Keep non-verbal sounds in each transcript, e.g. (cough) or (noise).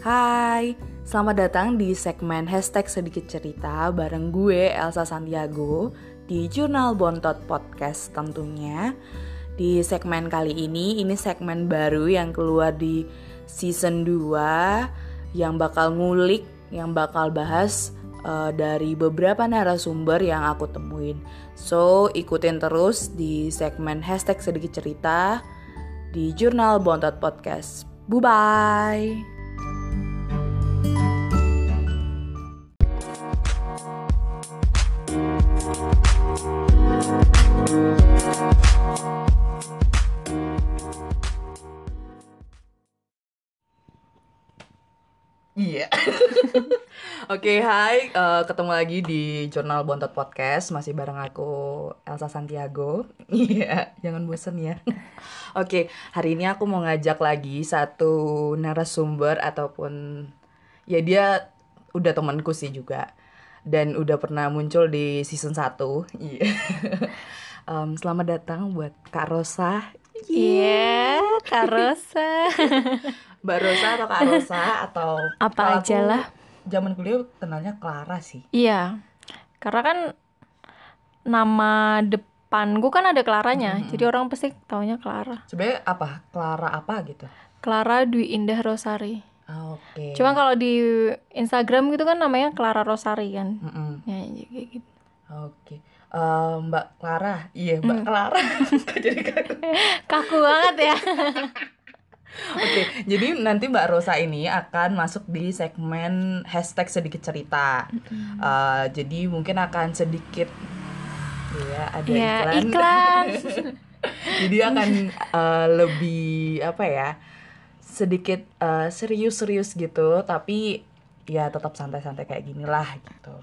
Hai, selamat datang di segmen hashtag sedikit cerita bareng gue Elsa Santiago di Jurnal Bontot Podcast tentunya. Di segmen kali ini, ini segmen baru yang keluar di season 2 yang bakal ngulik, yang bakal bahas uh, dari beberapa narasumber yang aku temuin. So, ikutin terus di segmen hashtag sedikit cerita di Jurnal Bontot Podcast. Bye-bye! Oke, okay, hai. Uh, ketemu lagi di Jurnal Bontot Podcast. Masih bareng aku, Elsa Santiago. (laughs) Iya, jangan bosen ya. (laughs) Oke, okay, hari ini aku mau ngajak lagi satu narasumber ataupun ya dia udah temanku sih juga dan udah pernah muncul di season 1. (laughs) Iya. um, selamat datang buat Kak Rosa. Iya, yeah, Kak Rosa. Mbak Rosa atau Kak Rosa atau apa aja lah. Zaman kuliah kenalnya Clara sih. Iya. Karena kan nama depan gue kan ada Claranya, hmm. jadi orang pasti taunya Clara. Sebenarnya apa? Clara apa gitu? Clara Dwi Indah Rosari. Ah, oke. Okay. Cuma kalau di Instagram gitu kan namanya Clara Rosari kan. Mm -mm. Ya, kayak gitu. Oke. Okay. Uh, eh, Mbak Clara, iya Mbak mm. Clara. (laughs) Jadi kaku. (laughs) kaku banget ya. (laughs) Oke, jadi nanti Mbak Rosa ini akan masuk di segmen hashtag sedikit cerita. Uh, jadi mungkin akan sedikit, ya ada ya, iklan. iklan. (laughs) jadi akan uh, lebih apa ya, sedikit uh, serius-serius gitu, tapi ya tetap santai-santai kayak gini lah gitu.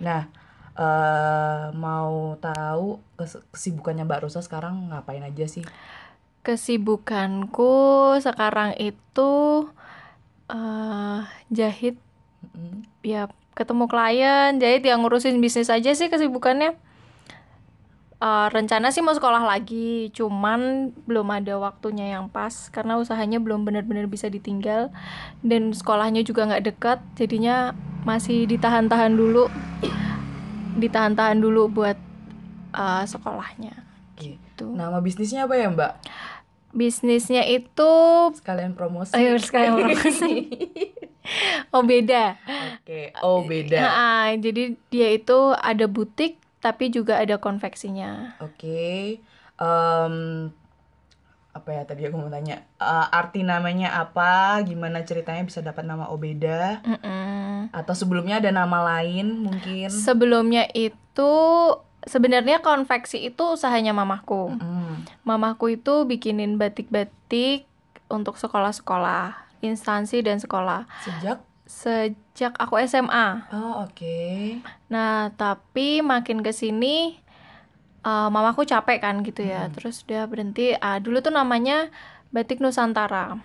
Nah, uh, mau tahu kesibukannya Mbak Rosa sekarang ngapain aja sih? Kesibukanku sekarang itu uh, jahit. Mm-hmm. Ya, ketemu klien, jahit yang ngurusin bisnis aja sih kesibukannya. Uh, rencana sih mau sekolah lagi, cuman belum ada waktunya yang pas karena usahanya belum benar-benar bisa ditinggal dan sekolahnya juga nggak dekat, jadinya masih ditahan-tahan dulu, ditahan-tahan dulu buat uh, sekolahnya. Gitu. Nama bisnisnya apa ya Mbak? Bisnisnya itu sekalian promosi. Ayo sekalian promosi. (laughs) oh beda. Oke, okay. oh beda. Nah, jadi dia itu ada butik tapi juga ada konveksinya. Oke. Okay. Um, apa ya tadi aku mau tanya uh, arti namanya apa gimana ceritanya bisa dapat nama Obeda mm -mm. atau sebelumnya ada nama lain mungkin sebelumnya itu sebenarnya konveksi itu usahanya mamahku. Mm. Mamahku itu bikinin batik-batik untuk sekolah-sekolah, instansi dan sekolah. Sejak sejak aku SMA. Oh, oke. Okay. Nah, tapi makin ke sini uh, mamaku capek kan gitu ya. Mm. Terus dia berhenti. Ah, dulu tuh namanya Batik Nusantara.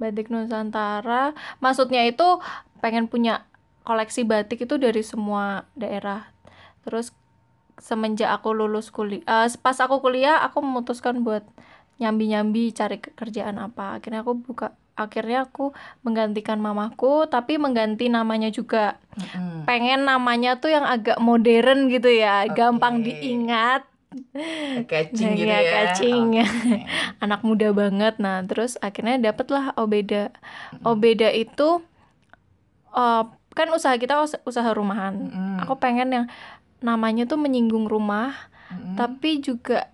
Batik Nusantara maksudnya itu pengen punya koleksi batik itu dari semua daerah. Terus semenjak aku lulus kuliah uh, pas aku kuliah aku memutuskan buat nyambi-nyambi cari kerjaan apa akhirnya aku buka akhirnya aku menggantikan mamaku tapi mengganti namanya juga mm-hmm. pengen namanya tuh yang agak modern gitu ya okay. gampang diingat catching gitu ya, ya catching okay. (laughs) anak muda banget nah terus akhirnya dapatlah obeda mm-hmm. obeda itu uh, kan usaha kita usaha rumahan mm-hmm. aku pengen yang namanya tuh menyinggung rumah mm-hmm. tapi juga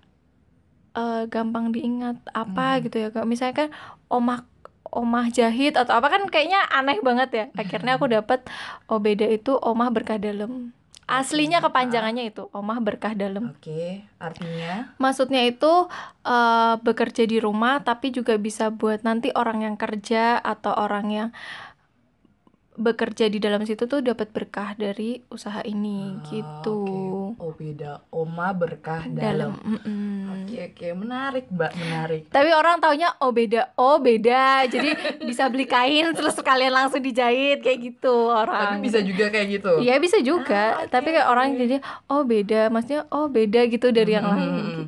uh, gampang diingat apa mm. gitu ya kalau misalnya kan omah omah jahit atau apa kan kayaknya aneh banget ya akhirnya aku dapat oh beda itu omah berkah dalam aslinya kepanjangannya itu omah berkah dalam. Oke, okay. artinya? Maksudnya itu uh, bekerja di rumah tapi juga bisa buat nanti orang yang kerja atau orang yang bekerja di dalam situ tuh dapat berkah dari usaha ini ah, gitu. Okay. Oh beda, oma berkah dalam. Oke oke okay, okay. menarik mbak menarik. Tapi orang taunya oh beda, oh beda. Jadi (laughs) bisa beli kain terus kalian langsung dijahit kayak gitu orang. Tapi bisa juga kayak gitu. Iya bisa juga. Ah, okay, Tapi kayak orang jadi oh beda, maksudnya oh beda gitu dari yang lain gitu.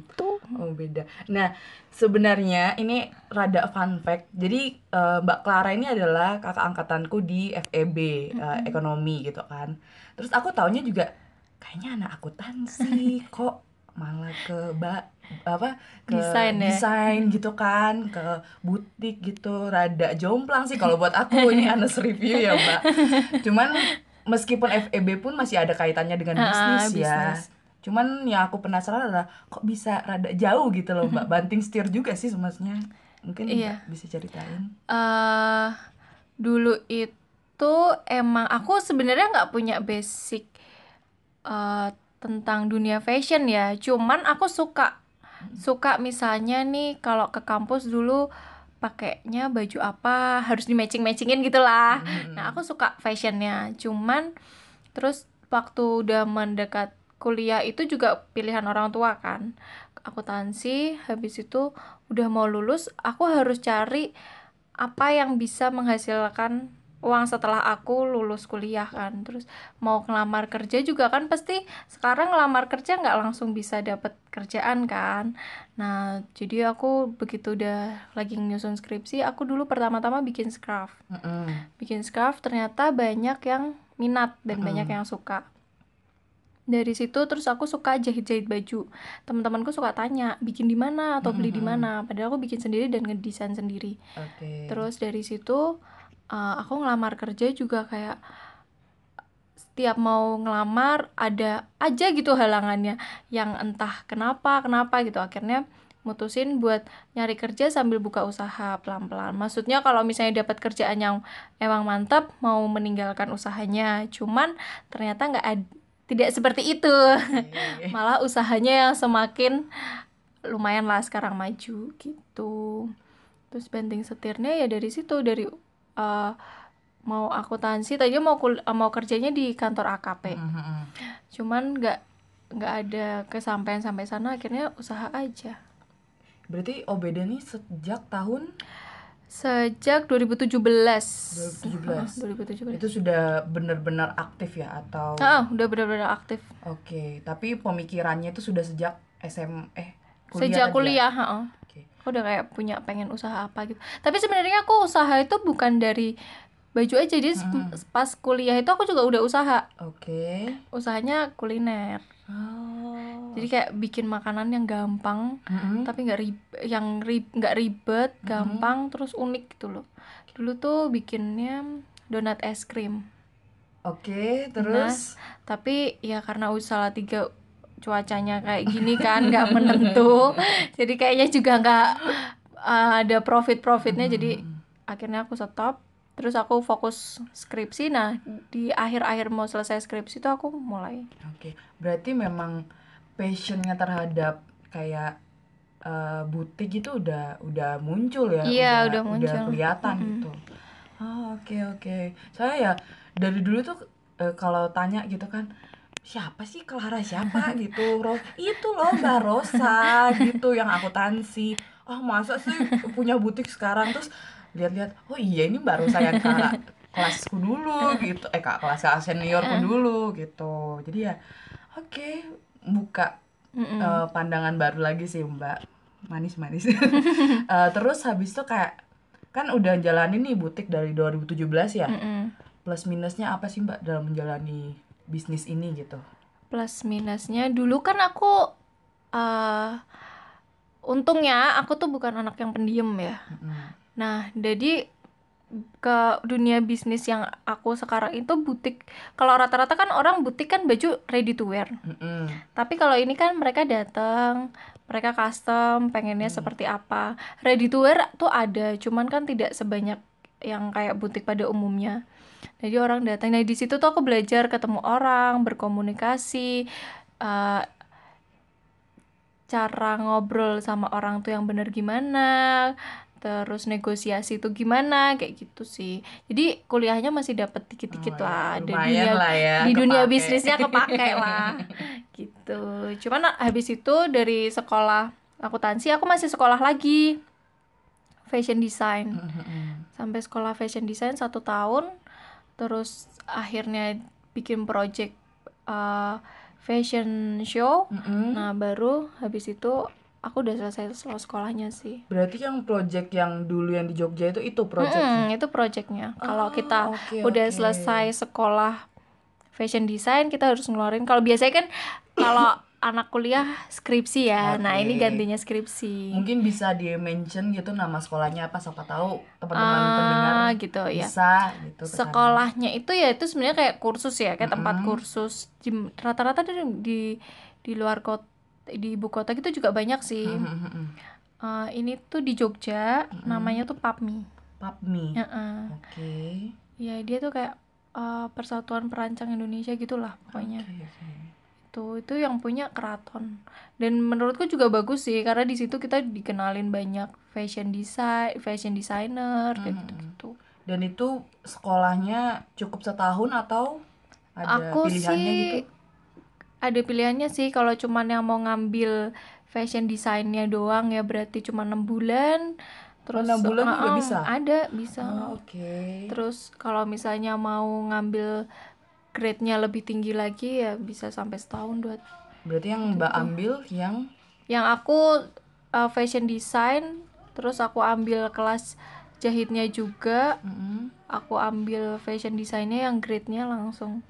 Beda. Nah sebenarnya ini rada fun fact. Jadi eh, Mbak Clara ini adalah kakak angkatanku di FEB eh, ekonomi gitu kan. Terus aku taunya juga kayaknya anak akuntansi (laughs) kok malah ke ba apa ke Desain ya? desain gitu kan ke butik gitu rada jomplang sih kalau buat aku ini (laughs) honest review ya mbak cuman meskipun FEB pun masih ada kaitannya dengan Ah, bisnis ya bisnis. Cuman yang aku penasaran adalah kok bisa rada jauh gitu loh mbak (laughs) banting setir juga sih semasnya mungkin Iya. Mbak bisa ceritain eh dulu itu emang aku sebenarnya nggak punya basic eh, tentang dunia fashion ya. Cuman aku suka suka misalnya nih kalau ke kampus dulu pakainya baju apa harus di matching matchingin gitulah. Nah aku suka fashionnya. Cuman terus waktu udah mendekat kuliah itu juga pilihan orang tua kan. Akuntansi habis itu udah mau lulus aku harus cari apa yang bisa menghasilkan uang setelah aku lulus kuliah kan. Terus mau ngelamar kerja juga kan pasti sekarang ngelamar kerja nggak langsung bisa dapet kerjaan kan. Nah jadi aku begitu udah lagi nyusun skripsi aku dulu pertama-tama bikin scarf Mm-mm. bikin scarf ternyata banyak yang minat dan banyak yang suka dari situ terus aku suka jahit-jahit baju. Teman-temanku suka tanya bikin di mana atau beli di mana? Padahal aku bikin sendiri dan ngedesain sendiri. Oke. Terus dari situ uh, aku ngelamar kerja juga kayak setiap mau ngelamar ada aja gitu halangannya. Yang entah kenapa kenapa gitu. Akhirnya mutusin buat nyari kerja sambil buka usaha pelan-pelan. Maksudnya kalau misalnya dapat kerjaan yang emang mantap mau meninggalkan usahanya, cuman ternyata nggak ad- tidak seperti itu. Oke. (laughs) Malah usahanya yang semakin lumayan lah sekarang maju gitu terus banting setirnya ya dari situ dari eh, mau akuntansi tadinya mau kul- mau kerjanya di kantor AKP Mm-mm. cuman nggak nggak ada kesampaian sampai sana akhirnya usaha aja berarti OBD ini sejak tahun sejak 2017 2017. 2017 itu sudah benar-benar aktif ya atau ah udah benar-benar aktif Oke, tapi pemikirannya itu sudah sejak SM eh sejak aja? kuliah heeh. Oke. aku udah kayak punya pengen usaha apa gitu tapi sebenarnya aku usaha itu bukan dari baju aja jadi pas kuliah itu aku juga udah usaha Oke. usahanya kuliner Oh. jadi kayak bikin makanan yang gampang Mm-mm. tapi nggak rib yang rib nggak ribet gampang terus unik gitu loh. Dulu tuh bikinnya donat es krim. Oke, terus? tapi ya karena usaha tiga cuacanya kayak gini kan nggak menentu (laughs) jadi kayaknya juga nggak uh, ada profit profitnya jadi akhirnya aku stop terus aku fokus skripsi nah di akhir-akhir mau selesai skripsi itu aku mulai Oke, berarti memang passionnya terhadap kayak eh, butik itu udah udah muncul ya? Iya, udah muncul. kelihatan gitu. Oh, oke oke. Saya ya dari dulu tuh eh, kalau tanya gitu kan, siapa sih Clara siapa (laughs) gitu? Ro itu loh Mbak Rosa gitu yang akuntansi. Oh masa sih punya butik sekarang terus lihat-lihat, oh iya ini Mbak Rosa yang kakak (laughs) kelasku dulu gitu, eh kak kelas kelas seniorku dulu gitu. Jadi ya oke buka Mm-mm. eh, pandangan baru lagi sih Mbak manis-manis. (laughs) (laughs) Eh, terus habis itu kayak kan udah jalanin nih butik dari 2017 ya. Mm-mm. Plus minusnya apa sih Mbak dalam menjalani bisnis ini gitu? plus minusnya dulu kan aku eh untungnya aku tuh bukan anak yang pendiam ya Mm-mm. Nah jadi ke dunia bisnis yang aku sekarang itu butik kalau rata-rata kan orang butik kan baju ready to wear. Mm-mm. tapi kalau ini kan mereka datang mereka custom pengennya seperti apa. Ready to wear tuh ada cuman kan tidak sebanyak yang kayak butik pada umumnya. Jadi orang datang nah di situ tuh aku belajar ketemu orang berkomunikasi eh, cara ngobrol sama orang tuh yang bener gimana terus negosiasi tuh gimana kayak gitu sih. Jadi kuliahnya masih dapat dikit-dikit Oh, lah. Ya, Di lumayan dunia- lah ya, di dunia kepake. bisnisnya kepake (laughs) lah. Gitu. Cuman habis itu dari sekolah akuntansi aku masih sekolah lagi. Fashion design. Mm-mm. sampai sekolah fashion design satu tahun. Terus akhirnya bikin project uh, fashion show. Mm-mm. nah baru habis itu aku udah selesai sel- sekolahnya sih Berarti yang project yang dulu yang di Jogja itu itu project. Mm-mm, itu projectnya kalau Oh, kita oke, udah oke. selesai sekolah fashion design kita harus ngeluarin kalau biasanya kan kalau (coughs) anak kuliah skripsi ya nah ini gantinya skripsi Mungkin bisa di mention gitu nama sekolahnya apa siapa tahu teman-teman pendengar ah gitu ya bisa gitu ke sana. sekolahnya itu ya itu sebenarnya kayak kursus ya kayak tempat Mm-mm. kursus di rata-rata di di di luar kota di ibu kota gitu juga banyak sih Mm-mm. Eh, ini tuh di Jogja Mm-mm. namanya tuh PAPMI Papmi. Heeh. Oke. ya dia tuh kayak eh, Persatuan Perancang Indonesia gitulah pokoknya Oke, oke. itu itu yang punya keraton dan menurutku juga bagus sih karena di situ kita dikenalin banyak fashion design fashion designer kayak Mhm. gitu gitu Dan itu sekolahnya cukup setahun atau ada aku pilihannya sih gitu? Ada pilihannya sih kalau cuman yang mau ngambil fashion desainnya doang ya berarti cuma enam bulan terus enam bulan juga uh-uh, bisa? ada bisa Oh, Oke. terus kalau misalnya mau ngambil grade-nya lebih tinggi lagi ya bisa sampai setahun dua Berarti yang Mbak ambil yang yang aku uh, fashion design terus aku ambil kelas jahitnya juga Mm-mm. aku ambil fashion desainnya yang grade-nya langsung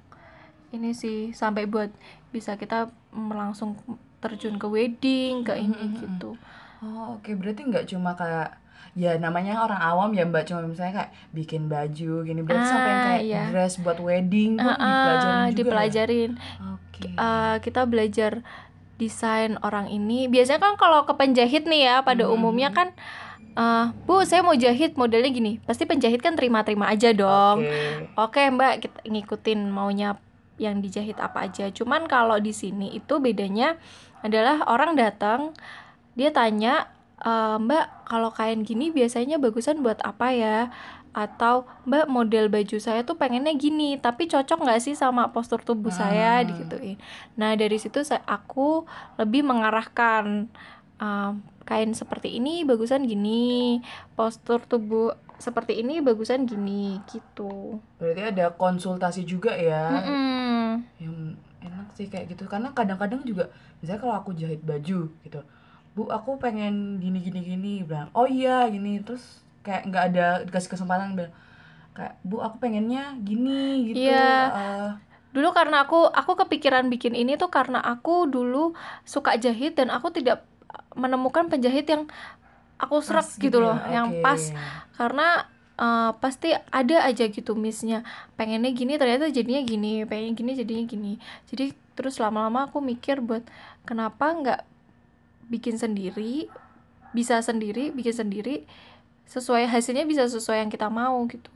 ini sih sampai buat bisa kita langsung terjun ke wedding ke ini Mm-mm. gitu Oh, oke. Berarti nggak cuma kayak ya namanya orang awam ya Mbak cuma misalnya kayak bikin baju gini berarti Ah, sampai kayak iya. dress buat wedding pun Ah, ah, dipelajarin juga. ya? dipelajarin Oke. Uh, kita belajar desain orang ini biasanya kan kalau ke penjahit nih ya pada Mhm. umumnya kan uh, bu saya mau jahit modelnya gini pasti penjahit kan terima-terima aja dong Oke. Oke Mbak, kita ngikutin maunya yang dijahit apa aja. Cuman kalau di sini itu bedanya adalah orang datang, dia tanya, "E, Mbak, kalau kain gini biasanya bagusan buat apa ya? Atau Mbak model baju saya tuh pengennya gini, tapi cocok nggak sih sama postur tubuh saya? Hmm. Digituin. Nah dari situ saya aku lebih mengarahkan "Um, kain seperti ini bagusan gini, postur tubuh seperti ini bagusan gini gitu. Berarti ada konsultasi juga ya. Mm-mm. yang enak sih kayak gitu karena kadang-kadang juga misalnya kalau aku jahit baju gitu bu aku pengen gini gini gini bilang oh iya gini terus kayak nggak ada dikasih kesempatan bilang kayak bu aku pengennya gini gitu Iya. eh, Dulu karena aku aku kepikiran bikin ini tuh karena aku dulu suka jahit dan aku tidak menemukan penjahit yang aku pas serak gitu loh, ya, yang pas. Karena eh, pasti ada aja gitu missnya. Pengennya gini ternyata jadinya gini pengen gini jadinya gini. Jadi terus lama-lama aku mikir buat kenapa nggak bikin sendiri bisa sendiri bikin sendiri sesuai hasilnya bisa sesuai yang kita mau gitu.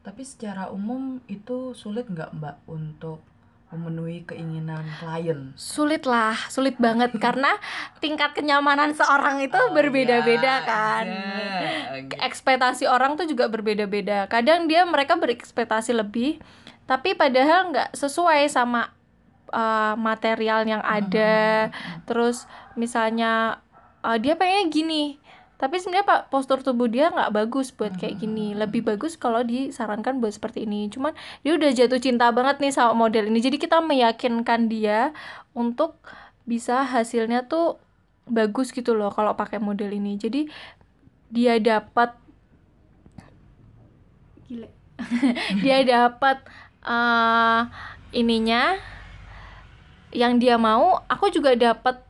Tapi secara umum itu sulit nggak mbak untuk memenuhi keinginan klien? Sulit lah sulit banget. (laughs) Karena tingkat kenyamanan seorang itu Oh, berbeda-beda iya, kan. Iya, gitu. ekspektasi orang tuh juga berbeda-beda. Kadang dia mereka berekspektasi lebih tapi padahal nggak sesuai sama uh, material yang ada. Terus misalnya uh, dia pengen gini tapi sebenarnya pak postur tubuh dia nggak bagus buat kayak gini. Lebih bagus kalau disarankan buat seperti ini. Cuman dia udah jatuh cinta banget nih sama model ini. Jadi kita meyakinkan dia untuk bisa hasilnya tuh bagus gitu loh kalau pakai model ini. Jadi dia dapat gila. (laughs) Dia dapat eh, ininya. Yang dia mau aku juga dapat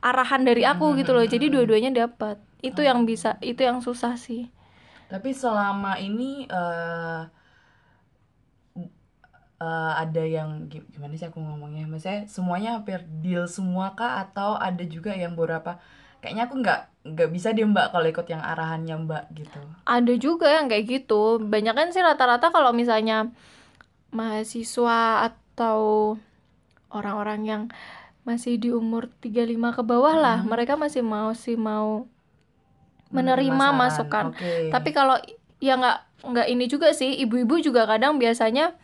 arahan dari aku gitu loh. jadi dua-duanya dapat itu yang bisa itu yang susah sih. Tapi selama ini eh eh, ada yang gi- gimana sih aku ngomongnya? Maksudnya semuanya hampir deal semua kah? Atau ada juga yang beberapa kayaknya aku nggak nggak bisa deh Mbak kalau ikut yang arahannya Mbak gitu. ada juga yang kayak gitu. Banyak kan sih rata-rata kalau misalnya mahasiswa atau orang-orang yang masih di umur 35 ke bawah lah Hmm. mereka masih mau sih mau Menerima masukan Oke. tapi kalau ya nggak nggak ini juga sih ibu-ibu juga kadang biasanya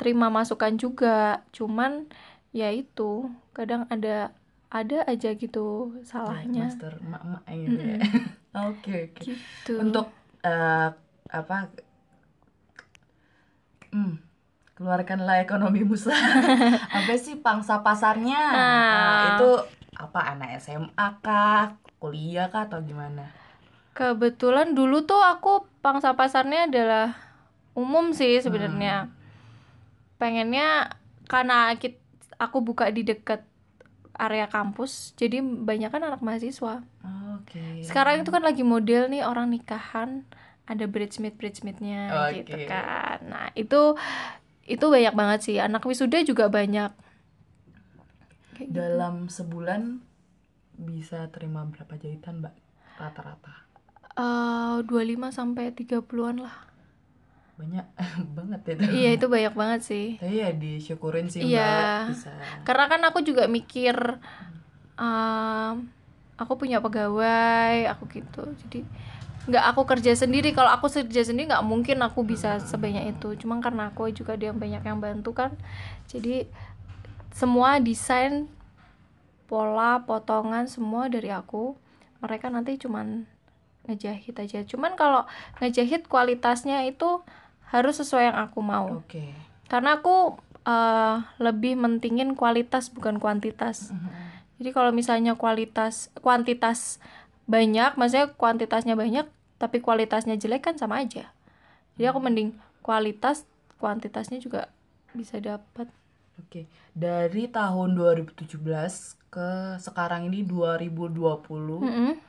terima masukan juga cuman ya itu kadang ada ada aja gitu salahnya master emak-emak gitu ya. (laughs) Oke, oke. gitu Untuk eh, apa hmm, keluarkanlah ekonomi Musa. (laughs) apa sih pangsa pasarnya? Nah. Eh, itu apa anak SMA kah kuliah kah atau gimana kebetulan dulu tuh aku pangsa pasarnya adalah umum sih sebenarnya pengennya karena kit- aku buka di dekat area kampus jadi banyak kan anak mahasiswa oke sekarang itu kan lagi model nih orang nikahan ada bridesmaid bridesmaidnya gitu Oke. kan nah itu itu banyak banget sih. Anak wisuda juga banyak. Kayak gitu. dalam sebulan bisa terima berapa jahitan mbak? Rata-rata. Eh, 25 sampai 30-an lah. Banyak (laughs) banget itu iya itu banyak banget sih. Tapi ya disyukurin sih mbak. Iya. bisa. Karena kan aku juga mikir em, aku punya pegawai aku gitu. Jadi nggak aku kerja sendiri. Kalau aku kerja sendiri nggak mungkin aku bisa sebanyak itu. Cuma karena aku juga dia banyak yang bantu kan. Jadi semua desain pola potongan semua dari aku mereka nanti cuman ngejahit aja. Cuman kalau ngejahit kualitasnya itu harus sesuai yang aku mau. Oke. Karena aku eh, lebih mentingin kualitas bukan kuantitas. Jadi kalau misalnya kualitas kuantitas banyak maksudnya kuantitasnya banyak tapi kualitasnya jelek kan sama aja jadi aku mending kualitas kuantitasnya juga bisa dapat Oke, dari tahun 2017 ke sekarang ini 2020, Mm-mm.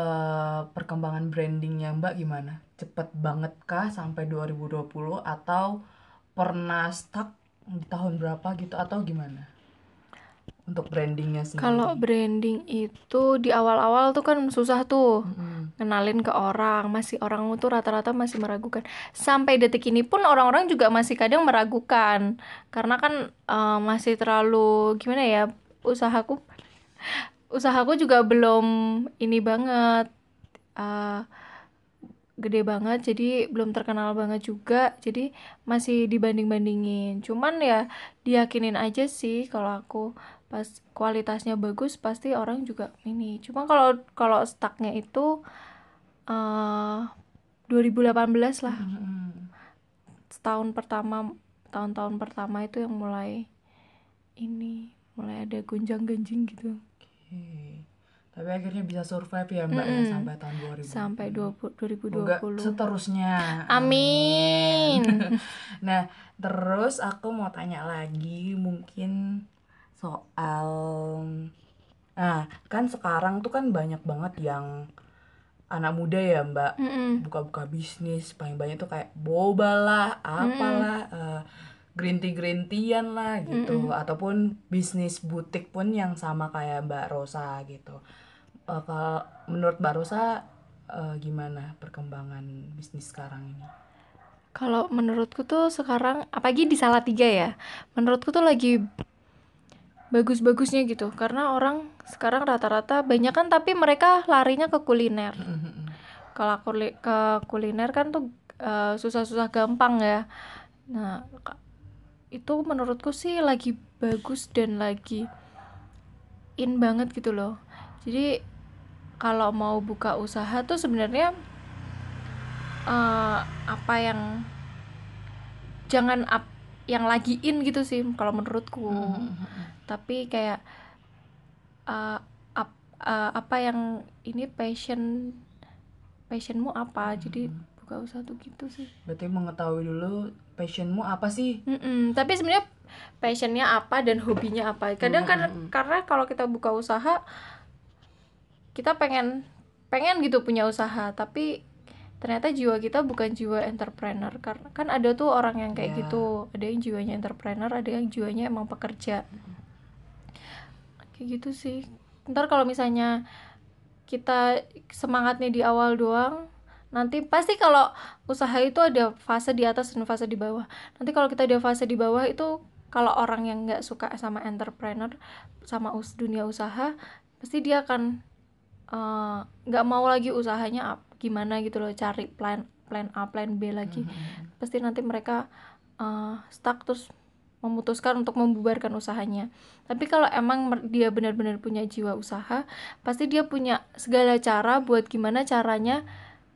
eh, perkembangan brandingnya Mbak gimana? Cepet banget kah sampai 2020 atau pernah stuck di tahun berapa gitu atau gimana? Untuk brandingnya sendiri. kalau branding itu di awal-awal tuh kan susah tuh Mm-mm. kenalin ke orang. Masih orang tuh rata-rata masih meragukan. Sampai detik ini pun orang-orang juga masih kadang meragukan. Karena kan eh, masih terlalu gimana ya usahaku usahaku juga belum ini banget eh, gede banget. Jadi belum terkenal banget juga. Jadi masih dibanding-bandingin. Cuman ya diyakinin aja sih kalau aku pas kualitasnya bagus pasti orang juga ini cuma kalau kalau stucknya itu eh 2018 lah Mm-mm. setahun pertama tahun-tahun pertama itu yang mulai ini mulai ada gonjang-ganjing gitu Oke. Tapi akhirnya bisa survive ya Mbak ya Mm-mm. sampai tahun 2020. sampai 20, Semoga 2020 seterusnya. amin (laughs) Nah, terus aku mau tanya lagi mungkin soal Nah, kan sekarang tuh kan banyak banget yang anak muda ya, Mbak. Mm-mm. Buka-buka bisnis, paling banyak tuh kayak boba lah, apalah, eh, green tea green tean lah gitu, ataupun bisnis butik pun yang sama kayak Mbak Rosa gitu. Eh, kalau menurut Mbak Rosa eh, gimana perkembangan bisnis sekarang ini? Kalau menurutku tuh sekarang apalagi di Salatiga ya. Menurutku tuh lagi bagus-bagusnya gitu. Karena orang sekarang rata-rata banyak kan tapi mereka larinya ke kuliner. Kalau aku li- ke kuliner kan tuh eh, susah-susah gampang ya. Nah, itu menurutku sih lagi bagus dan lagi in banget gitu loh. Jadi kalau mau buka usaha tuh sebenarnya eh, apa yang jangan ap, yang lagi in gitu sih kalau menurutku tapi kayak eh, ap- eh, apa yang ini passion passionmu apa? Jadi buka usaha tuh gitu sih. Berarti mengetahui dulu passionmu apa sih? Mm-mm, tapi sebenarnya passionnya apa dan hobinya apa? Kadang kan Mm-mm. karena kalau kita buka usaha kita pengen pengen gitu punya usaha. Tapi ternyata jiwa kita bukan jiwa entrepreneur. Karena kan ada tuh orang yang kayak Ya. gitu. Ada yang jiwanya entrepreneur ada yang jiwanya emang pekerja kayak gitu sih. Ntar kalau misalnya kita semangatnya di awal doang nanti pasti kalau usaha itu ada fase di atas dan fase di bawah. Nanti kalau kita ada fase di bawah itu kalau orang yang nggak suka sama entrepreneur sama us dunia usaha pasti dia akan eh, nggak mau lagi usahanya ap- gimana gitu loh cari plan plan A plan B lagi. Pasti nanti mereka eh, stuck terus memutuskan untuk membubarkan usahanya. Tapi kalau emang dia benar-benar punya jiwa usaha pasti dia punya segala cara buat gimana caranya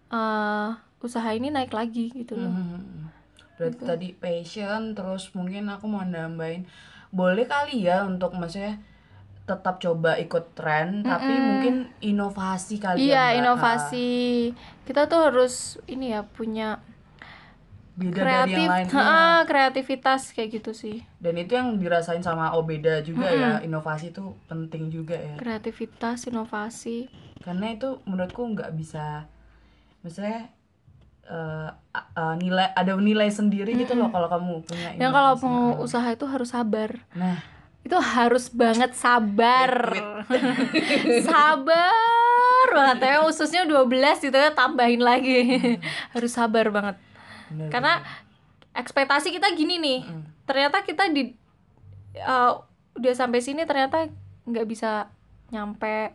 eh, usaha ini naik lagi gitu loh. Mhm. Berarti tadi passion, terus mungkin aku mau nambahin, boleh kali ya untuk maksudnya tetap coba ikut tren tapi mungkin inovasi kali iya ya Mbak. inovasi. Kita tuh harus ini ya punya beda dari kreatif yang lain ha, kreativitas kayak gitu sih. Dan itu yang dirasain sama Obeda juga ya inovasi itu penting juga ya. Kreativitas inovasi. Karena itu menurutku nggak bisa maksudnya eh, a- a- nilai ada nilai sendiri gitu loh kalau kamu punya dan kalau mau usaha itu harus sabar. Nah. Itu harus banget sabar. (laughs) Sabar banget. Ya ususnya 12 gitu ya tambahin lagi. Harus sabar banget bener, karena ekspektasi kita gini nih Mm. ternyata kita di eh, udah sampai sini ternyata nggak bisa nyampe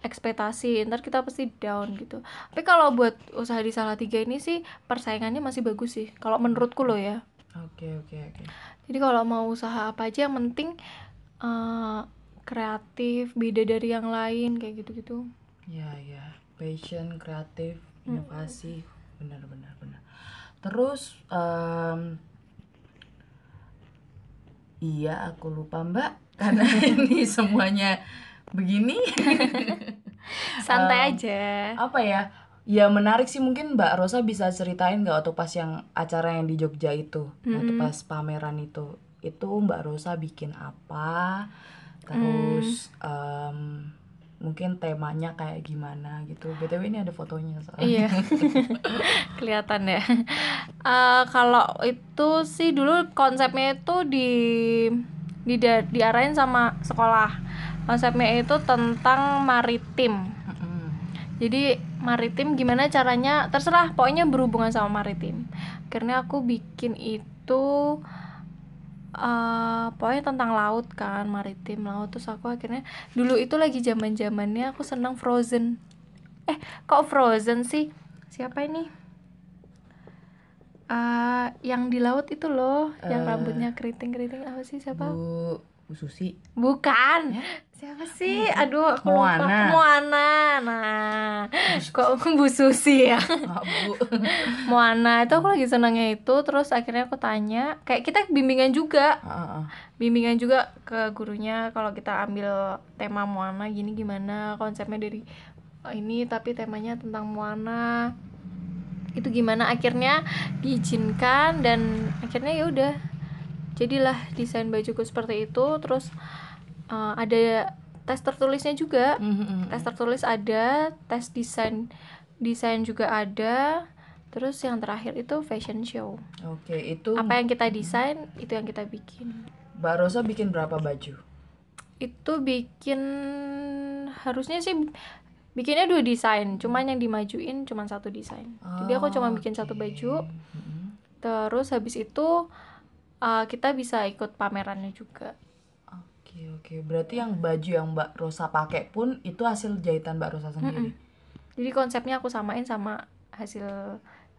ekspektasi ntar kita pasti down gitu. Tapi kalau buat usaha di Salatiga ini sih persaingannya masih bagus sih kalau menurutku loh ya. Oke oke oke. Jadi kalau mau usaha apa aja yang penting eh, kreatif beda dari yang lain kayak gitu-gitu. Ya ya. Passion kreatif inovasi benar benar benar terus em, iya aku lupa mbak. (laughs) Karena ini semuanya begini. (laughs) Santai aja. apa ya? Ya menarik sih. Mungkin mbak Rosa bisa ceritain nggak waktu pas yang acara yang di Jogja itu? Waktu pas pameran itu. Itu mbak Rosa bikin apa? Terus em, mungkin temanya kayak gimana gitu btw ini ada fotonya soalnya Iya, (laughs) kelihatan ya. Eh, kalau itu sih dulu konsepnya itu di di diarahin sama sekolah. Konsepnya itu tentang maritim. Jadi maritim gimana caranya terserah, pokoknya berhubungan sama maritim. Akhirnya aku bikin itu eh pokoknya tentang laut kan, maritim laut. Terus aku akhirnya dulu itu lagi zaman zamannya aku senang Frozen. Eh, kok Frozen sih? Siapa ini? Eh, yang di laut itu loh, yang Eh. rambutnya keriting-keriting apa sih siapa? Bu Bu Susi Bukan. Siapa sih? Aduh, aku lupa. Moana. Moana. Nah, kok (laughs) Bu Susi ya? (laughs) Ah, Bu Moana itu aku lagi senangnya itu, terus akhirnya aku tanya, kayak kita bimbingan juga, ah, ah. bimbingan juga ke gurunya kalau kita ambil tema Moana gini gimana konsepnya dari oh, ini tapi temanya tentang Moana itu gimana akhirnya diizinkan dan akhirnya ya udah jadilah desain bajuku seperti itu terus eh, ada tes tertulisnya juga. Mhm, mhm. tes tertulis ada tes desain desain juga ada. Terus yang terakhir itu fashion show. Oke itu apa yang kita desain itu yang kita bikin. Mbak Rosa bikin berapa baju? Itu bikin harusnya sih bikinnya dua desain cuman yang dimajuin cuman satu desain. Jadi aku cuma bikin satu baju. Mhm. terus habis itu uh, kita bisa ikut pamerannya juga Oke oke, berarti yang baju yang Mbak Rosa pakai pun itu hasil jahitan Mbak Rosa sendiri. jadi konsepnya aku samain sama hasil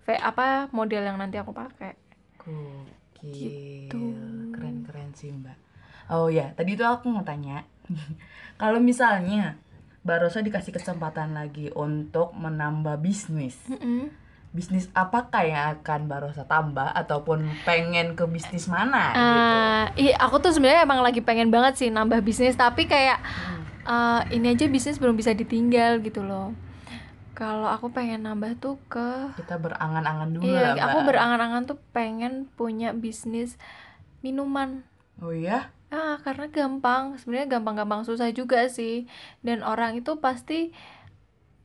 v- apa model yang nanti aku pakai Gokil, Gitu. keren keren sih Mbak. Oh ya, tadi itu aku mau tanya, (laughs) kalau misalnya Mbak Rosa dikasih kesempatan lagi untuk menambah bisnis, Mm-mm. Bisnis apakah yang akan Mbak Rosa tambah ataupun pengen ke bisnis mana gitu? Eh, iya aku tuh sebenarnya emang lagi pengen banget sih nambah bisnis tapi kayak eh, ini aja bisnis belum bisa ditinggal gitu loh kalau aku pengen nambah tuh ke Kita berangan-angan dulu iya lah Mbak. aku berangan-angan tuh pengen punya bisnis minuman Oh iya? ah karena gampang sebenarnya gampang-gampang susah juga sih dan orang itu pasti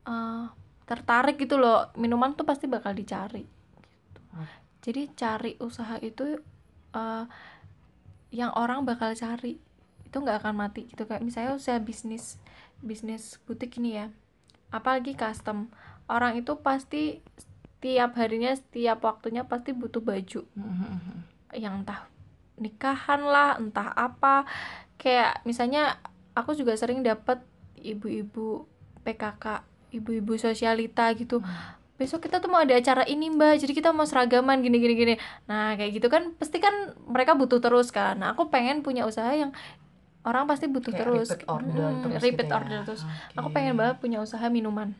eh, tertarik gitu loh. Minuman tuh pasti bakal dicari gitu. Oh. jadi cari usaha itu eh, yang orang bakal cari. Itu nggak akan mati gitu. Kayak misalnya usaha bisnis bisnis butik ini ya. Apalagi custom. Orang itu pasti setiap harinya setiap waktunya pasti butuh baju. Mhm. yang entah nikahan lah entah apa. Kayak misalnya aku juga sering dapat ibu-ibu PKK ibu-ibu sosialita gitu. Besok kita tuh mau ada acara ini mbak. Jadi kita mau seragaman gini gini gini. Nah kayak gitu kan pasti kan mereka butuh terus kan. Nah aku pengen punya usaha yang orang pasti butuh Kayak terus. repeat order Mm, terus repeat gitu ya. order terus. Oke. aku pengen banget punya usaha minuman.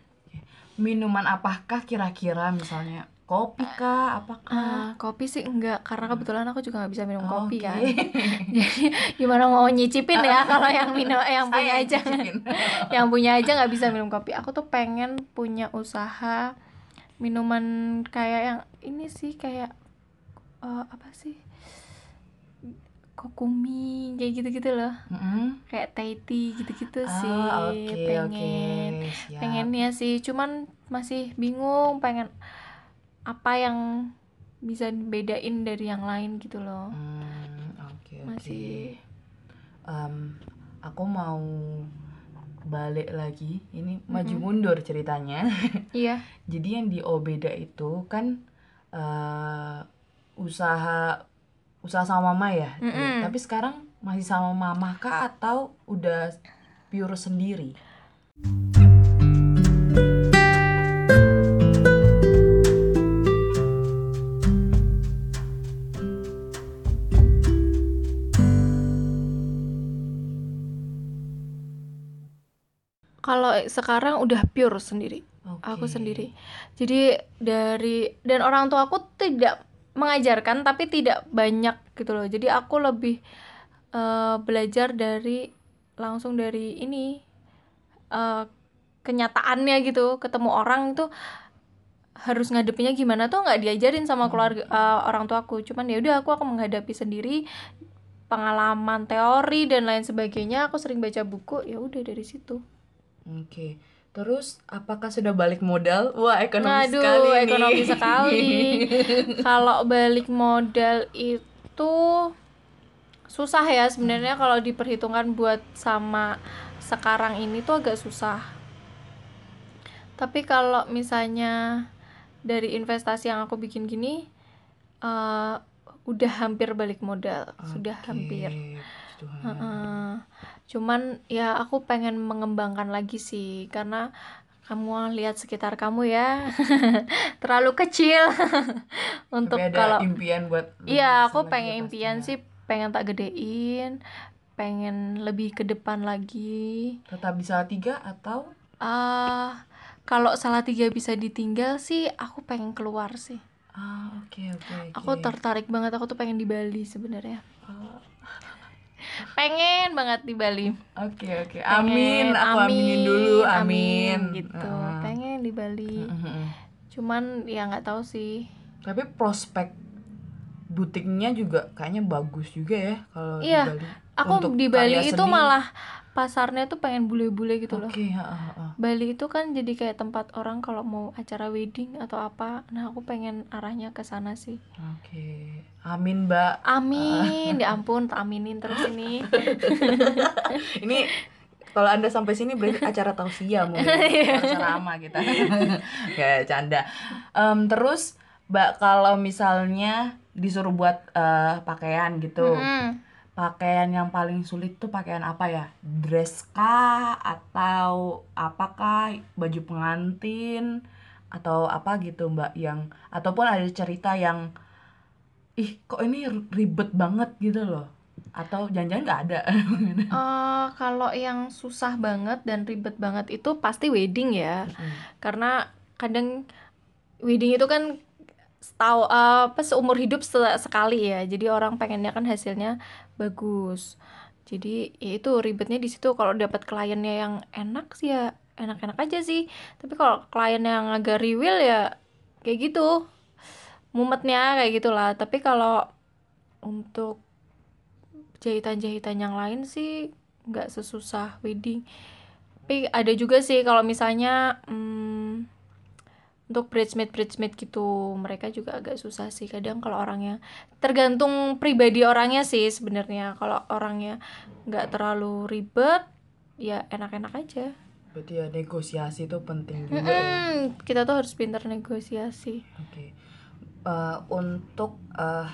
Minuman apakah kira-kira misalnya kopi kah? Apakah? Ah, kopi sih enggak karena kebetulan aku juga nggak bisa minum Oh, kopi oke. kan. (laughs) Jadi gimana mau nyicipin ya kalau yang minum yang punya aja. (laughs) yang punya aja nggak bisa minum kopi. Aku tuh pengen punya usaha minuman kayak yang ini sih kayak eh, apa sih? Kokumi kayak gitu-gitu loh. Mm-mm. kayak Thai tea gitu-gitu sih Ah, oke. pengen siap. pengennya sih. Cuman masih bingung pengen apa yang bisa bedain dari yang lain gitu loh. Hmm, oke oke. Masih. Em, aku mau balik lagi. Ini maju Mm-mm. mundur ceritanya. (laughs) Iya. Jadi yang di Obeda itu kan eh, usaha usaha sama mama ya? Mm-mm. tapi sekarang masih sama mama kah atau udah pure sendiri sekarang udah pure sendiri. Aku Oke. sendiri. Jadi dari dan orang tua aku tidak mengajarkan tapi tidak banyak gitu loh. Jadi aku lebih eh, belajar dari langsung dari ini eh, kenyataannya gitu. Ketemu orang itu harus ngadepinnya gimana tuh nggak diajarin sama keluarga eh, orang tuaku cuman ya udah aku aku menghadapi sendiri pengalaman teori dan lain sebagainya. Aku sering baca buku ya udah dari situ Oke. Terus apakah sudah balik modal? Wah, ekonomis Aduh, sekali nih. ekonomi sekali. (laughs) kalau balik modal itu susah ya sebenarnya kalau diperhitungkan buat sama sekarang ini tuh agak susah. Tapi kalau misalnya dari investasi yang aku bikin gini eh, udah hampir balik modal, sudah Oke, hampir. Tuhan. Heeh. Cuman ya aku pengen mengembangkan lagi sih karena kamu lihat sekitar kamu ya (laughs) terlalu kecil. (laughs) Untuk Tapi ada kalau impian buat iya aku pengen ya impian pastinya. sih pengen tak gedein pengen lebih ke depan lagi. Tetap di tiga atau? Ah kalau salah tiga bisa ditinggal sih aku pengen keluar sih. Ah, oke oke aku oke. tertarik banget aku tuh pengen di Bali sebenarnya. Oh, pengen banget di Bali Oke oke. Amin. Pengen, Aku aminin dulu. Amin. gitu Heeh. pengen di Bali Heeh. cuman ya nggak tahu sih Tapi prospek butiknya juga kayaknya bagus juga ya kalau Iya, di Bali. aku Untuk di Bali itu seni. malah pasarnya tuh pengen bule-bule gitu loh Oke, heeh, heeh. Bali itu kan jadi kayak tempat orang kalau mau acara wedding atau apa nah aku pengen arahnya ke sana sih Oke. Amin, Mbak. amin (laughs) ya ampun tak aminin terus ini (laughs) Ini kalau anda sampai sini berarti acara tausiah mungkin (laughs) Iya. acara ceramah kita kayak canda Em, terus mbak kalau misalnya disuruh buat eh, pakaian gitu Mm-mm. Pakaian yang paling sulit tuh pakaian apa ya? Dress kah? Atau apakah baju pengantin? Atau apa gitu mbak yang ataupun ada cerita yang ih kok ini ribet banget gitu loh. Atau jangan-jangan nggak ada? (laughs) Eh, kalau yang susah banget dan ribet banget itu pasti wedding ya. Karena kadang wedding itu kan tahu apa seumur hidup se- sekali ya. Jadi orang pengennya kan hasilnya bagus. Jadi ya itu ribetnya di situ. Kalau dapat kliennya yang enak sih ya enak-enak aja sih. Tapi kalau klien yang agak riwil ya kayak gitu. Mumetnya kayak gitulah. Tapi kalau untuk jahitan-jahitan yang lain sih nggak sesusah wedding. Tapi ada juga sih kalau misalnya hmm, untuk bridesmaid bridesmaid gitu mereka juga agak susah sih. Kadang kalau orangnya tergantung pribadi orangnya sih sebenarnya. Kalau orangnya nggak terlalu ribet ya enak-enak aja. Berarti ya negosiasi itu penting juga ya? Mm-mm, kita tuh harus pintar negosiasi. Oke. Eh, untuk eh,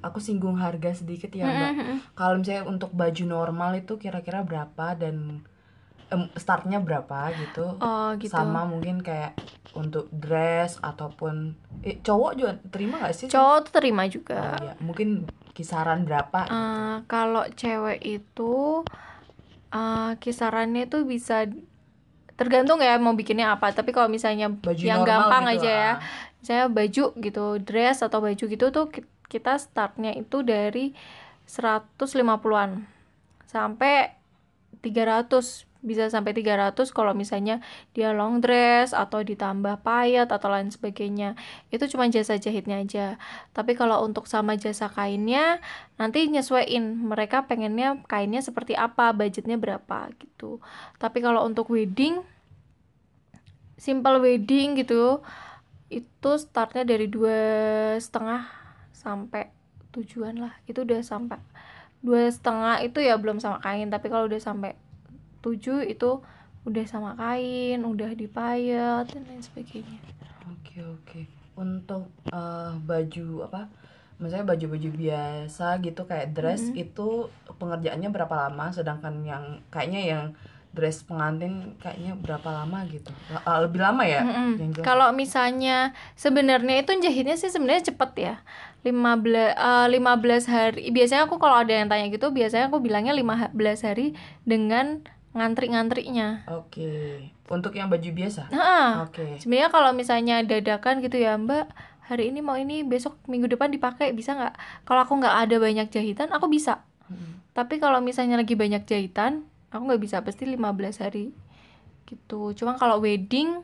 aku singgung harga sedikit ya mbak. Mm-mm. kalau misalnya untuk baju normal itu kira-kira berapa dan em, startnya berapa gitu. Oh gitu. Sama mungkin kayak untuk dress ataupun eh, cowok juga terima nggak sih? Cowok tuh terima Oh, juga iya. mungkin kisaran berapa tergantung ya mau bikinnya apa. Tapi kalau misalnya Baju yang gampang gitu aja ya. lah. saya baju gitu dress atau baju gitu tuh ki- kita startnya itu dari 150-an sampai 300 bisa sampai 300 kalau misalnya dia long dress atau ditambah payet atau lain sebagainya. Itu cuma jasa jahitnya aja. Tapi kalau untuk sama jasa kainnya nanti nyesuaiin mereka pengennya kainnya seperti apa budgetnya berapa gitu. Tapi kalau untuk wedding simple wedding gitu itu startnya dari dua setengah sampai tujuan lah. Itu udah sampai dua setengah itu ya belum sama kain tapi kalau udah sampai tujuh itu udah sama kain udah dipayet dan lain sebagainya Oke oke. Untuk eh, baju apa? Misalnya baju-baju biasa gitu kayak dress itu pengerjaannya berapa lama? Sedangkan yang kayaknya yang dress pengantin kayaknya berapa lama gitu? Ah, lebih lama ya? Yang jelas. Kalau misalnya sebenarnya itu jahitnya sih sebenarnya cepet ya. 15 eh, 15 hari. Biasanya aku kalau ada yang tanya gitu, biasanya aku bilangnya 15 hari dengan ngantri-ngantrinya. Oke. Untuk yang baju biasa? Nah, Oke. sebenarnya kalau misalnya dadakan gitu ya, Mbak, hari ini mau ini, besok minggu depan dipakai bisa nggak? Kalau aku nggak ada banyak jahitan, aku bisa. Mm-mm. Tapi kalau misalnya lagi banyak jahitan, aku nggak bisa pasti 15 hari gitu. Cuma kalau wedding,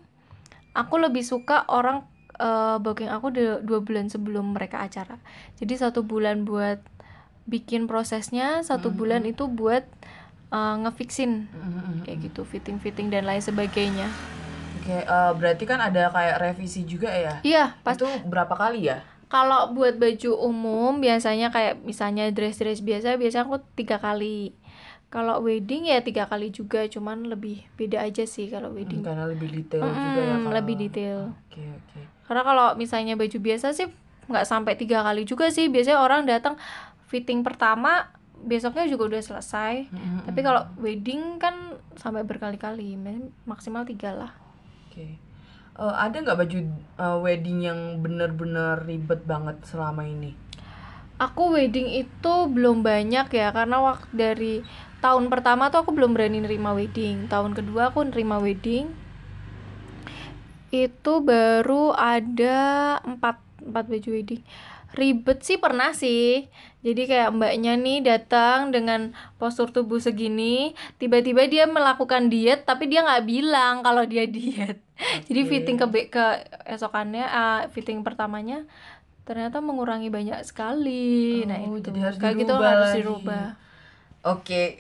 aku lebih suka orang eh, booking aku dua bulan sebelum mereka acara. Jadi satu bulan buat bikin prosesnya, satu bulan itu buat eh, ngefixin Mm-mm. kayak gitu, fitting-fitting dan lain sebagainya. Oke, eh, berarti kan ada kayak revisi juga ya? Iya, pas Itu berapa kali ya? kalau buat baju umum biasanya kayak misalnya dress-dress biasa biasanya aku tiga kali kalau wedding ya tiga kali juga cuman lebih beda aja sih kalau Hmm, wedding karena lebih detail juga ya kalau. lebih detail Oke oke. karena kalau misalnya baju biasa sih nggak sampai tiga kali juga sih biasanya orang datang fitting pertama besoknya juga udah selesai Mm-mm. tapi kalau wedding kan sampai berkali-kali maksimal tiga lah Oke. Eh, ada nggak baju eh, wedding yang bener-bener ribet banget selama ini? Aku wedding itu belum banyak ya karena waktu dari tahun pertama tuh aku belum berani nerima wedding. Tahun kedua aku nerima wedding. Itu baru ada empat empat baju wedding. Ribet sih pernah sih. Jadi kayak mbaknya nih datang dengan postur tubuh segini, tiba-tiba dia melakukan diet tapi dia nggak bilang kalau dia (laughs) diet. Jadi Oke. fitting ke ke esokannya, ah, fitting pertamanya ternyata mengurangi banyak sekali. nah Oh, itu jadi harus kayak gitu harus dirubah. Oke.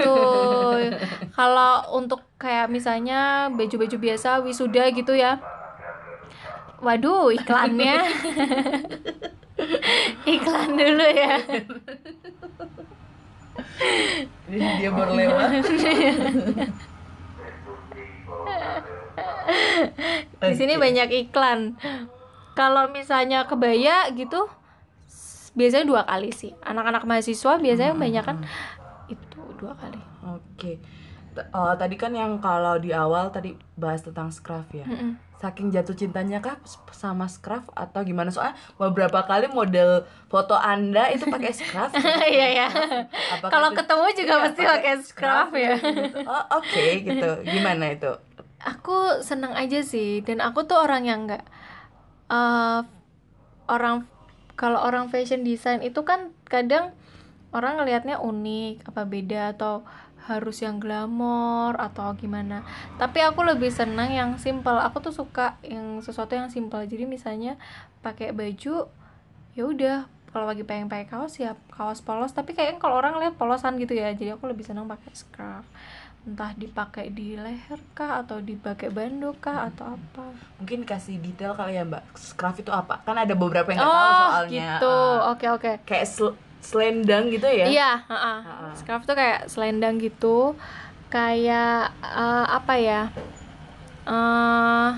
Tuh. (laughs) Kalau untuk kayak misalnya baju-baju biasa wisuda gitu ya. Waduh, iklannya. (laughs) Dulu ya. Ini dia baru lewat. Di sini banyak iklan. Kalau misalnya kebaya gitu biasanya dua kali sih. Anak-anak mahasiswa biasanya banyak kan itu dua kali. Oke. T- eh, tadi kan yang kalau di awal tadi bahas tentang scruff ya. Mm-mm. Saking jatuh cintanya kah sama scruff atau gimana? Soalnya beberapa kali model foto Anda itu pakai scruff. (laughs) Iya ya. Kalau ketemu juga Iya, pasti pakai scruff ya. gitu. Oh, oke gitu. Gimana itu? Aku seneng aja sih dan aku tuh orang yang nggak eh, orang kalau orang fashion design itu kan kadang orang ngelihatnya unik apa beda atau harus yang glamor atau gimana. Tapi aku lebih senang yang simple. Aku tuh suka yang sesuatu yang simple. Jadi misalnya pakai baju ya udah. Kalau lagi pengen pakai kaos ya kaos polos. Tapi kayaknya kalau orang lihat polosan gitu ya. Jadi aku lebih senang pakai scarf entah dipakai di leher kah atau dipakai bando kah atau apa. Mungkin kasih detail kali ya Mbak. Scruff itu apa? Kan ada beberapa yang nggak tahu oh soalnya. gitu. Ah, oke oke. Kayak sel- selendang gitu ya? Iya, heeh. Ha-ha. Scarf tuh kayak selendang gitu. Kayak eh, apa ya? eh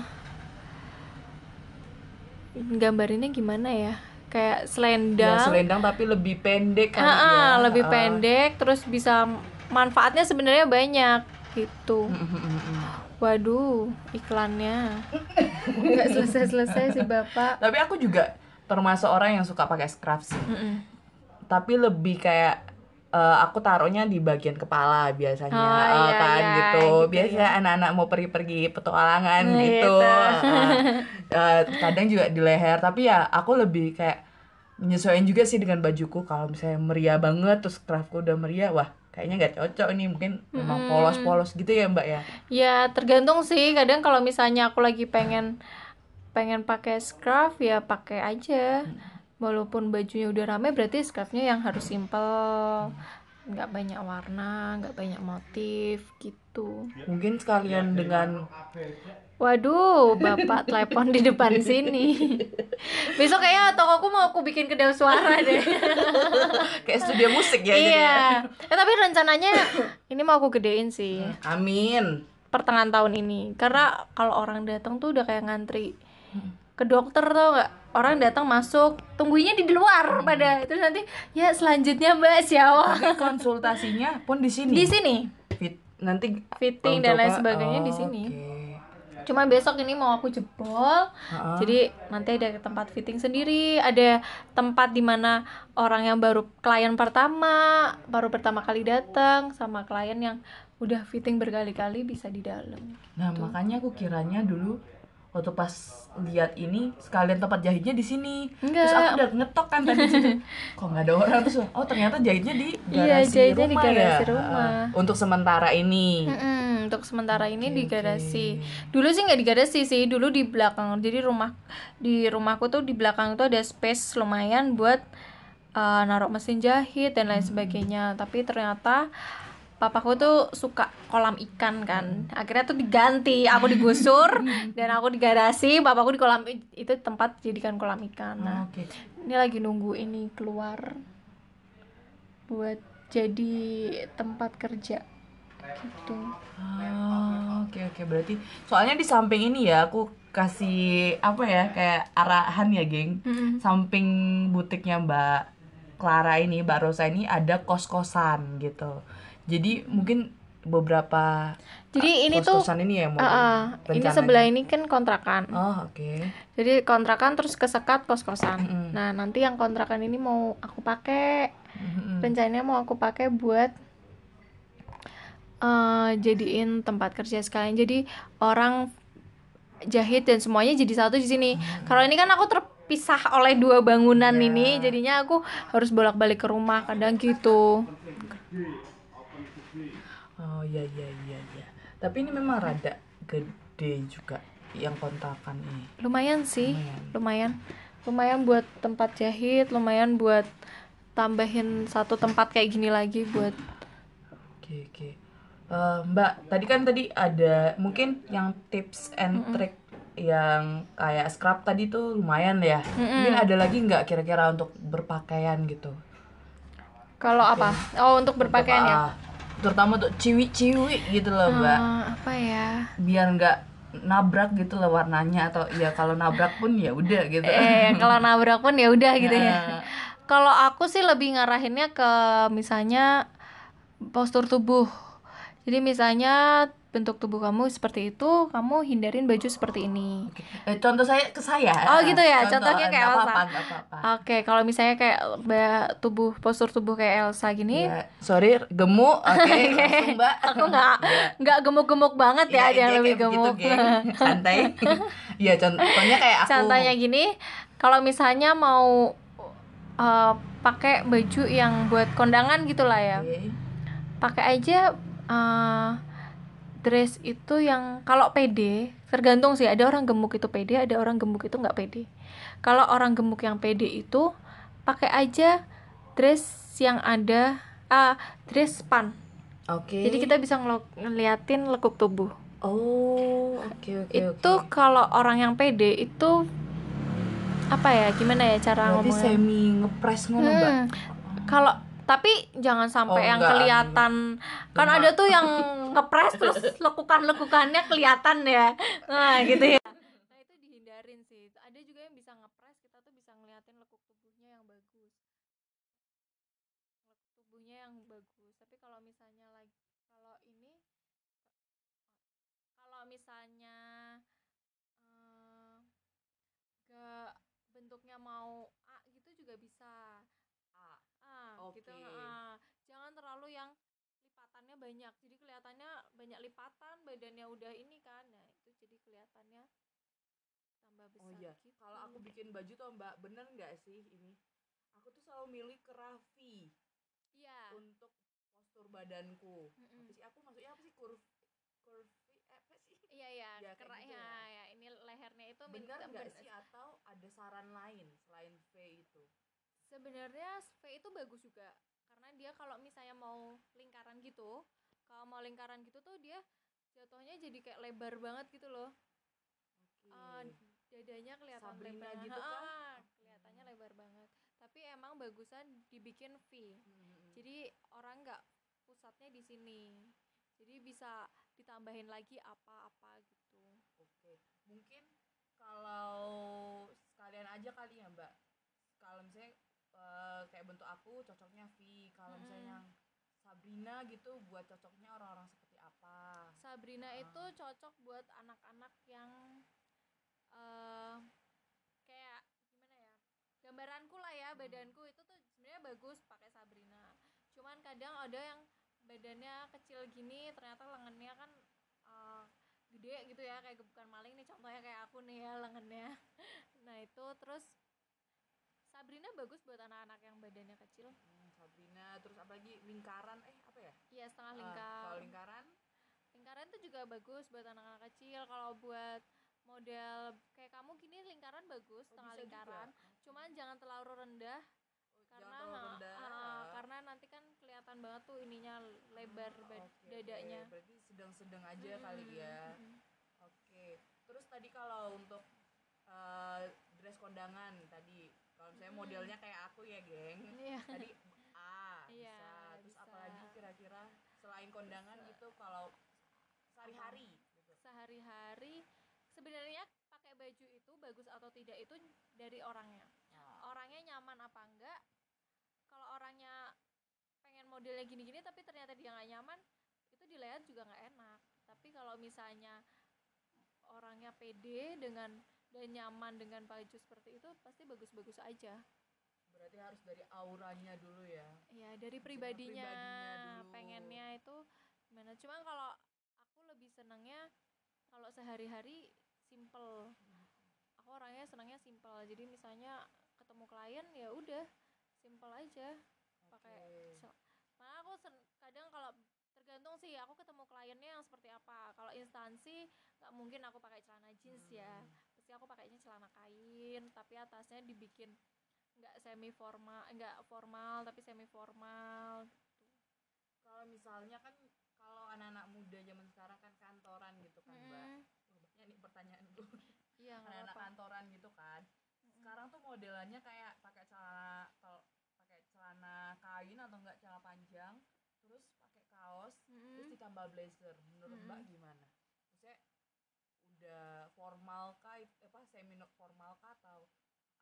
gambarinnya gimana ya? Kayak Ya, selendang. selendang tapi lebih pendek kali Ha-ha, ya. lebih Ah. pendek terus bisa manfaatnya sebenarnya banyak gitu. Waduh, iklannya. Nggak selesai-selesai sih, Bapak. Tapi aku juga termasuk orang yang suka pakai scrub sih. Mm-mm. Tapi lebih kayak eh, aku taruhnya di bagian kepala biasanya Oh, eh, iya, kan iya, gitu. gitu Biasanya anak-anak mau pergi-pergi petualangan Nah, gitu. gitu. Eh, (laughs) eh, kadang juga di leher, tapi ya aku lebih kayak menyesuaikan juga sih dengan bajuku. Kalau misalnya meriah banget terus craftku udah meriah, wah kayaknya nggak cocok nih. Mungkin memang polos-polos gitu ya Mbak ya. Ya tergantung sih. Kadang kalau misalnya aku lagi pengen pengen pakai scarf ya pakai aja. Walaupun bajunya udah rame berarti scarfnya yang harus simple, nggak banyak warna, nggak banyak motif gitu. Mungkin sekalian dengan Waduh, bapak telepon di depan sini. Besok kayaknya tokoku mau aku bikin kedai suara deh. kayak studio musik ya iya. jadinya. Eh, tapi rencananya ini mau aku gedein sih Amin. pertengahan tahun ini. Karena kalau orang datang tuh udah kayak ngantri ke dokter tau nggak? Orang datang masuk, tungguinnya di luar pada terus nanti ya selanjutnya Mbak siapa? Konsultasinya pun di sini. Di sini. Fit, nanti Fitting dan lain sebagainya di Oh, sini. oke. Cuma besok ini mau aku jebol. Heeh. Jadi nanti ada tempat fitting sendiri, ada tempat di mana orang yang baru klien pertama, baru pertama kali datang sama klien yang udah fitting berkali-kali bisa di dalam. Nah, makanya aku kiranya dulu waktu pas lihat ini sekalian tempat jahitnya di sini. Enggak. Terus aku udah ngetok kan tadi di situ. (laughs) Kok nggak ada orang terus oh ternyata jahitnya di Iya, garasi jahitnya di rumah garasi ya. rumah. Untuk sementara ini. Mm-mm, untuk sementara ini Oke, di garasi. Dulu sih nggak di garasi sih, dulu di belakang. Jadi rumah di rumahku tuh di belakang tuh ada space lumayan buat uh, naruh mesin jahit dan lain sebagainya. Tapi ternyata papaku tuh suka kolam ikan kan. Akhirnya tuh diganti, aku digusur (laughs) dan aku di garasi, papaku di kolam itu tempat jadikan kolam ikan. Nah, Oke. ini lagi nunggu ini keluar buat jadi tempat kerja gitu. Ah, oke oke berarti soalnya di samping ini ya aku kasih apa ya kayak arahan ya, geng. Mm-mm. Samping butiknya Mbak Clara ini, Mbak Rosa ini ada kos-kosan gitu. Jadi mungkin beberapa Jadi ini tuh ini ya mau Ah, ah. ini sebelah ini kan kontrakan. Oh, oke. Jadi kontrakan terus kesekat kos-kosan. Mm-mm. Nah, nanti yang kontrakan ini mau aku pakai. Mm-mm. Rencananya mau aku pakai buat eh jadiin tempat kerja sekalian. Jadi orang jahit dan semuanya jadi satu di sini. Kalau ini kan aku terpisah oleh dua bangunan Iya. ini, jadinya aku harus bolak-balik ke rumah kadang gitu. Oh, iya iya iya iya. Tapi ini memang rada gede juga yang kontrakan ini. Lumayan sih. Lumayan. lumayan lumayan buat tempat jahit lumayan buat tambahin satu tempat kayak gini lagi buat Oke oke. Eh, Mbak, tadi kan tadi ada mungkin yang tips and trick yang kayak scrub tadi tuh lumayan ya. Mungkin ada lagi nggak kira-kira untuk berpakaian gitu? kalau apa oh untuk berpakaian ya Ah, terutama untuk ciwi-ciwi gitu loh, Mbak. Eh, apa ya Biar nggak nabrak gitu loh warnanya atau ya kalau nabrak pun ya udah gitu. eh kalau nabrak pun ya udah gitu ya Ah, kalau aku sih lebih ngarahinnya ke misalnya postur tubuh jadi misalnya bentuk tubuh kamu seperti itu kamu hindarin baju seperti ini oke. Eh, contoh saya ke saya. Oh, gitu ya? Contoh, Contohnya kayak nggak Elsa. Oke, kalau misalnya kayak ba- tubuh postur tubuh kayak Elsa gini, Ya, sorry, gemuk. (laughs) Oke, Mbak. aku nggak (laughs) Iya. nggak gemuk-gemuk banget ya, ada yang iya, lebih kayak begitu, gemuk. geng. (laughs) Santai. Iya, contohnya kayak aku. Contohnya gini, kalau misalnya mau eh, pakai baju yang buat kondangan gitulah ya, Oke. pakai aja eh, dress itu yang kalau pede tergantung sih ada orang gemuk itu pede ada orang gemuk itu nggak pede kalau orang gemuk yang pede itu pakai aja dress yang ada ah dress span Oke. jadi kita bisa ngeliatin lekuk tubuh Oh, oke oke itu oke. kalau orang yang pede itu apa ya gimana ya cara Berarti ngomongnya semi ngepres ngono, Mbak. Hmm, kalau tapi jangan sampai Oh, yang enggak. kelihatan. Kan Cuma- ada tuh yang ngepres terus lekukan-lekukannya kelihatan ya. Nah gitu ya nah itu dihindarin sih ada juga yang bisa ngepres kita tuh bisa ngeliatin lekuk tubuhnya yang bagus lekuk tubuhnya yang bagus tapi kalau misalnya lagi kalau ini kalau misalnya eh, ke bentuknya mau A gitu juga bisa ah gitu Oke. ah. jangan selalu yang lipatannya banyak jadi kelihatannya banyak lipatan badannya udah ini kan. Nah itu jadi kelihatannya tambah besar oh iya gitu. kalau aku bikin baju tuh mbak bener nggak sih ini? Aku tuh selalu milih kerafi iya. untuk postur badanku. Mm-mm. apa sih? Aku maksudnya apa sih? Kurv kurvi eh, apa sih? Iya iya Ya, kerak gitu ya. ya. ya ini lehernya itu bener minta- nggak sih? Atau ada saran lain selain V itu? Sebenarnya V itu bagus juga dia kalau misalnya mau lingkaran gitu kalau mau lingkaran gitu tuh dia jatuhnya jadi kayak lebar banget gitu loh. Oke. Eh, dadanya kelihatan Sabrina lebar gitu kah? Ah, kelihatannya lebar banget. Tapi emang bagusan dibikin V Hmm. jadi orang nggak pusatnya di sini. Jadi bisa ditambahin lagi apa-apa gitu. Oke, mungkin kalau sekalian aja kali ya Mbak. Kalau misalnya eh, kayak bentuk aku cocoknya V. Kalau misalnya yang Sabrina gitu buat cocoknya orang-orang seperti apa? Sabrina itu cocok buat anak-anak yang eh kayak gimana ya gambaranku lah ya badanku itu tuh sebenarnya bagus pakai Sabrina. Cuman kadang ada yang badannya kecil gini ternyata lengannya kan eh, gede gitu ya kayak bukan maling nih contohnya kayak aku nih ya lengannya. (laughs) Nah itu terus Sabrina bagus buat anak-anak yang badannya kecil Hmm, Sabrina, terus apa lagi lingkaran? Eh apa ya? iya setengah Eh, lingkar kalau lingkaran, lingkaran itu juga bagus buat anak-anak kecil kalau buat model kayak kamu gini lingkaran bagus Oh, setengah lingkaran juga. cuman jangan terlalu rendah oh, karena jangan terlalu ah, rendah. ah, karena nanti kan kelihatan banget tuh ininya lebar bad- Oke, dadanya. Berarti sedang-sedang aja kali ya. Oke. Terus tadi kalau untuk eh, dress kondangan tadi, kalau misalnya modelnya kayak aku ya, geng. Iya. Tadi A Iya, bisa. Terus bisa. apalagi kira-kira selain kondangan gitu kalau sehari-hari gitu. sehari-hari sebenarnya pakai baju itu bagus atau tidak itu dari orangnya Oh. orangnya nyaman apa enggak kalau orangnya pengen modelnya gini-gini tapi ternyata dia nggak nyaman itu dilihat juga nggak enak tapi kalau misalnya orangnya pede dengan dan nyaman dengan baju seperti itu pasti bagus-bagus aja Berarti harus dari auranya dulu ya. ya dari pribadinya, pribadinya dulu. pengennya itu gimana cuman kalau aku lebih senangnya kalau sehari-hari simple aku orangnya senangnya simple jadi misalnya ketemu klien ya udah simple aja pakai Nah, aku kadang kalau tergantung sih aku ketemu kliennya yang seperti apa. Kalau instansi nggak mungkin aku pakai celana jeans ya. Pasti aku pakainya celana kain, tapi atasnya dibikin nggak semi formal, nggak formal tapi semi formal gitu. Kalau misalnya kan kalau anak-anak muda zaman sekarang kan kantoran gitu kan, Mbak. Hmm. Wah, banyak nih pertanyaan gue. Iya anak-anak kantoran gitu kan sekarang tuh modelannya kayak pakai celana kalau pakai celana kain atau enggak celana panjang terus pakai kaos Mm-mm. terus ditambah blazer menurut mbak gimana udah formal kah apa semi formal kah atau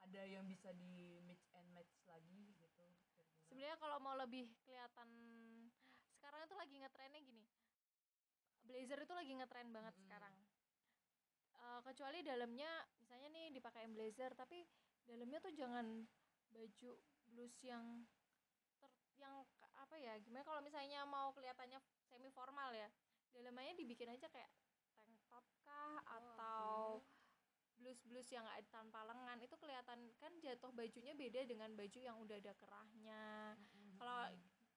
ada yang bisa di mix and match lagi gitu? Sebenarnya kalau mau lebih kelihatan sekarang itu lagi ngetrennya gini. Blazer itu lagi ngetren banget sekarang. Eh, kecuali dalamnya misalnya nih dipakai blazer tapi dalamnya tuh jangan baju blus yang ter, yang apa ya gimana kalau misalnya mau kelihatannya semi formal ya dalamnya dibikin aja kayak top kah atau blus-blus yang ada tanpa lengan itu kelihatan kan jatuh bajunya beda dengan baju yang udah ada kerahnya. Kalau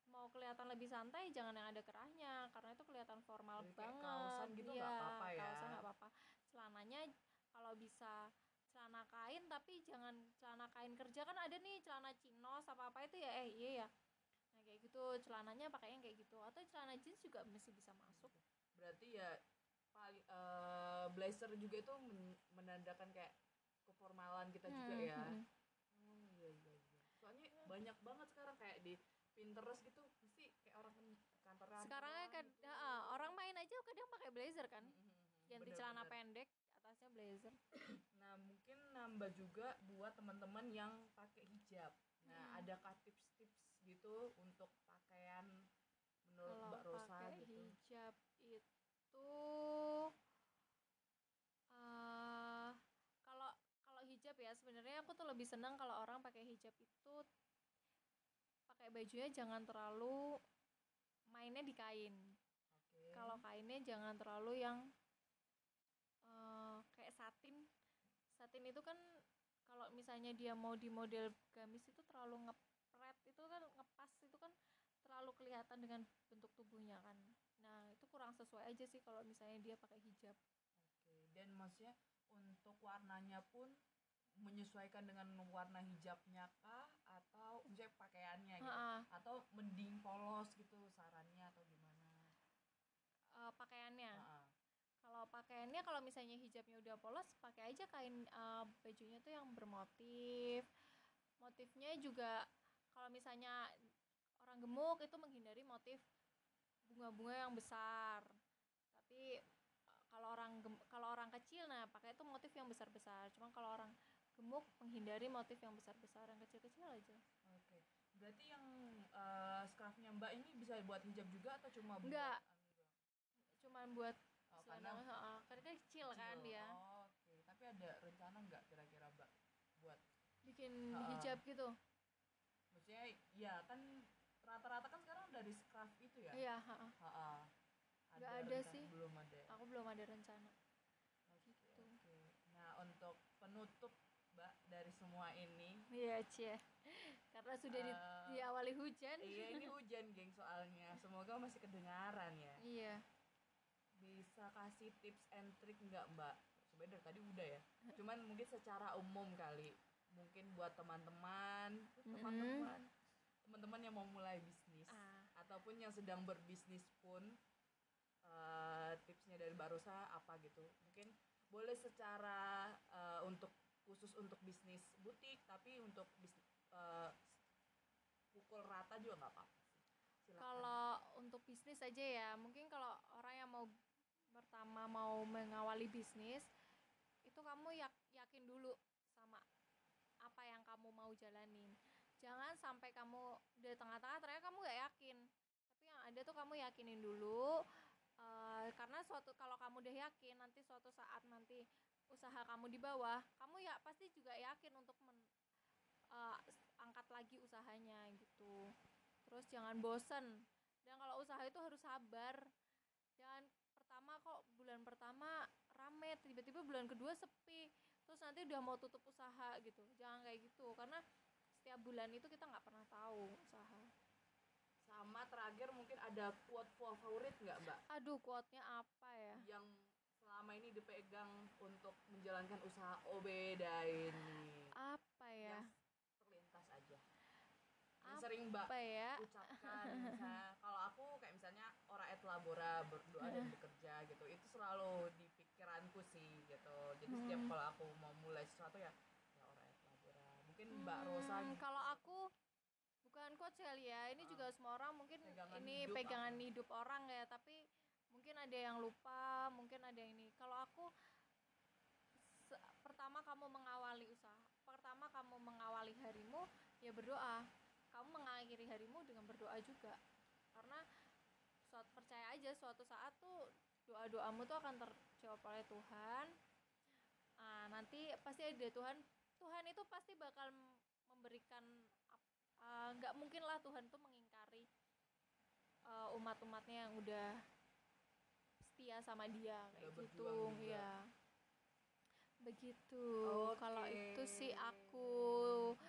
mau kelihatan lebih santai jangan yang ada kerahnya karena itu kelihatan formal Jadi banget. kaosan gitu nggak Iya, apa-apa ya? kaosan nggak apa-apa. Celananya kalau bisa celana kain tapi jangan celana kain kerja. Kan ada nih celana chinos apa apa itu ya? Eh iya ya. Nah kayak gitu. Celananya pakainya kayak gitu. Atau celana jeans juga masih bisa masuk. Berarti ya paling eh, blazer juga itu men- menandakan kayak keformalan kita juga Hmm, ya. hmm. oh iya iya iya. Soalnya banyak banget sekarang kayak di Pinterest gitu mesti kayak orang kantoran sekarang kan ah, orang main aja kadang pakai blazer kan? Ganti Bener, celana bener. pendek atasnya blazer. (clears throat) Nah mungkin nambah juga buat teman-teman yang pakai hijab. Nah adakah tips-tips gitu untuk pakaian menurut kalau Mbak Rosa pakai gitu? hijab eh kalau kalau hijab ya sebenarnya aku tuh lebih senang kalau orang pakai hijab itu pakai bajunya jangan terlalu mainnya di kain. Oke. kalau kainnya jangan terlalu yang eh, kayak satin. Satin itu kan kalau misalnya dia mau di model gamis itu terlalu ngepret itu kan ngepas itu kan terlalu kelihatan dengan bentuk tubuhnya kan nah itu kurang sesuai aja sih kalau misalnya dia pakai hijab Oke, dan maksudnya untuk warnanya pun menyesuaikan dengan warna hijabnya kah atau misalnya pakaiannya gitu Ha-ha. atau mending polos gitu sarannya atau gimana? Eh, pakaiannya Ha-ha. kalau pakaiannya kalau misalnya hijabnya udah polos pakai aja kain eh, bajunya tuh yang bermotif motifnya juga kalau misalnya orang gemuk itu menghindari motif bunga-bunga yang besar. Tapi eh, kalau orang kalau orang kecil nah pakai itu motif yang besar-besar. Cuma kalau orang gemuk menghindari motif yang besar-besar. Yang kecil-kecil aja. Oke. Berarti yang eh, scarfnya Mbak ini bisa buat hijab juga atau cuma buat Enggak. cuman buat Oh, karena kan kecil kan kecil. dia. Oh, Oke, tapi ada rencana nggak kira-kira Mbak buat bikin Ha-ha. hijab gitu? Maksudnya ya kan rata-rata kan sekarang dari scarf itu ya? iya. Nggak ada rencana? sih. Belum ada. aku belum ada rencana gitu. oke. Nah, untuk penutup Mbak dari semua ini, Iya, Cie. Karena sudah di, Eh, diawali hujan. iya ini (laughs) hujan, geng, soalnya. Semoga masih kedengaran ya. Iya. Bisa kasih tips and trick nggak Mbak? Sebenarnya dari tadi udah ya. Cuman mungkin secara umum kali. Mungkin buat teman-teman, teman-teman, teman-teman yang mau mulai bisnis Ah. ataupun yang sedang berbisnis pun eh, tipsnya dari Mbak Rosa apa gitu? Mungkin boleh secara eh, untuk khusus untuk bisnis butik, tapi untuk bisnis pukul rata juga nggak apa-apa. Kalau untuk bisnis aja ya, mungkin kalau orang yang mau pertama mau mengawali bisnis, itu kamu yak- yakin dulu sama apa yang kamu mau jalanin. Jangan sampai kamu di tengah-tengah ternyata kamu gak yakin. Tapi yang ada tuh kamu yakinin dulu. eh, karena suatu kalau kamu udah yakin nanti suatu saat nanti usaha kamu di bawah, kamu ya pasti juga yakin untuk men- eh, angkat lagi usahanya gitu terus jangan bosen dan kalau usaha itu harus sabar jangan pertama kok bulan pertama rame tiba-tiba bulan kedua sepi terus nanti udah mau tutup usaha gitu jangan kayak gitu karena setiap bulan itu kita nggak pernah tahu usaha. Sama terakhir mungkin ada quote favorit nggak Mbak? Aduh quote-nya apa ya? Yang selama ini dipegang untuk menjalankan usaha Obeda ini? apa ya? Yang terlintas aja. Yang sering Mbak apa ya? ucapkan (laughs) misalnya kalau aku kayak misalnya ora et labora berdoa dan bekerja gitu itu selalu di pikiranku sih gitu. Jadi setiap Hmm. kalau aku mau mulai sesuatu ya ya ora et labora mungkin Mbak Rosa Hmm, gitu. kalau aku bukan coach kali ya ini juga semua orang mungkin Pegangan ini hidup pegangan apa? hidup orang ya tapi mungkin ada yang lupa mungkin ada yang ini. Kalau aku pertama kamu mengawali usaha pertama kamu mengawali harimu ya berdoa. Kamu mengakhiri harimu dengan berdoa juga. Karena suatu percaya aja suatu saat tuh doa doamu tuh akan terjawab oleh Tuhan. Ah, nanti pasti ada Tuhan Tuhan itu pasti bakal memberikan ah, nggak mungkin lah Tuhan tuh mengingkari eh, umat-umatnya yang udah setia sama dia kayak Udah gitu ya begitu Oke. kalau itu sih aku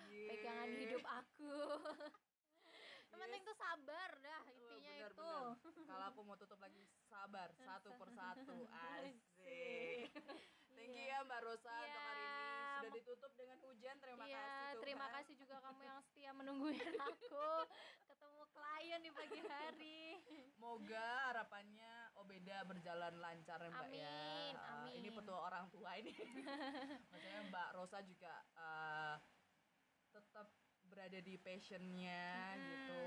Yeay. pegangan hidup aku yang penting tuh sabar dah Oh, intinya benar, itu benar. (laughs) Kalau aku mau tutup lagi sabar satu persatu. (laughs) Asik. Thank you ya Mbak Rosa Iya. untuk hari ini sudah ditutup dengan hujan. Terima Iya, kasih Tuhan. terima kasih juga kamu yang setia menungguin (laughs) aku ketemu klien di pagi hari. Moga harapannya Obeda berjalan lancar ya Mbak ya. Amin, Uh, amin. Ini petua orang tua ini. (laughs) Maksudnya Mbak Rosa juga uh, tetap berada di passionnya gitu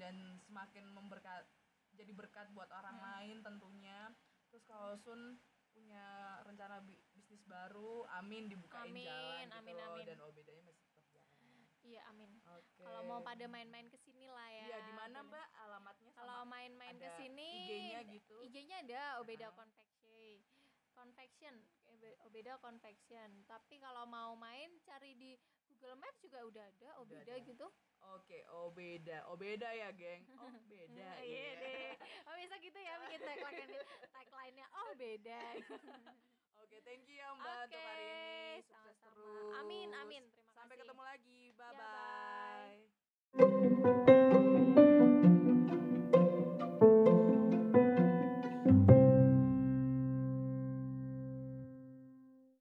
dan semakin memberkat jadi berkat buat orang lain tentunya. Terus kalau Sun punya rencana bi- bisnis baru, amin dibukain Amin, jalan gitu amin, amin. dan Obedanya masih tetap jalan. Iya, amin. Oke. Kalau mau pada main-main ke sini lah ya. Iya, di mana. Mbak alamatnya? Kalau main-main ke sini IG-nya gitu. IG-nya ada Obeda Confection. Confection. Obe- Obeda Confection. Tapi kalau mau main cari di Google Maps juga udah ada Obeda ada. gitu. Oke, (laughs) oh beda. Oh beda ya, geng. Oh beda. Iya deh. Oh bisa gitu ya bikin tagline tagline-nya. Oh beda. (laughs) Oke, thank you ya Mbak untuk hari ini. Sukses sama-sama. terus. Amin, amin. Terima Sampai kasih. ketemu lagi. Ya, Bye-bye. bye.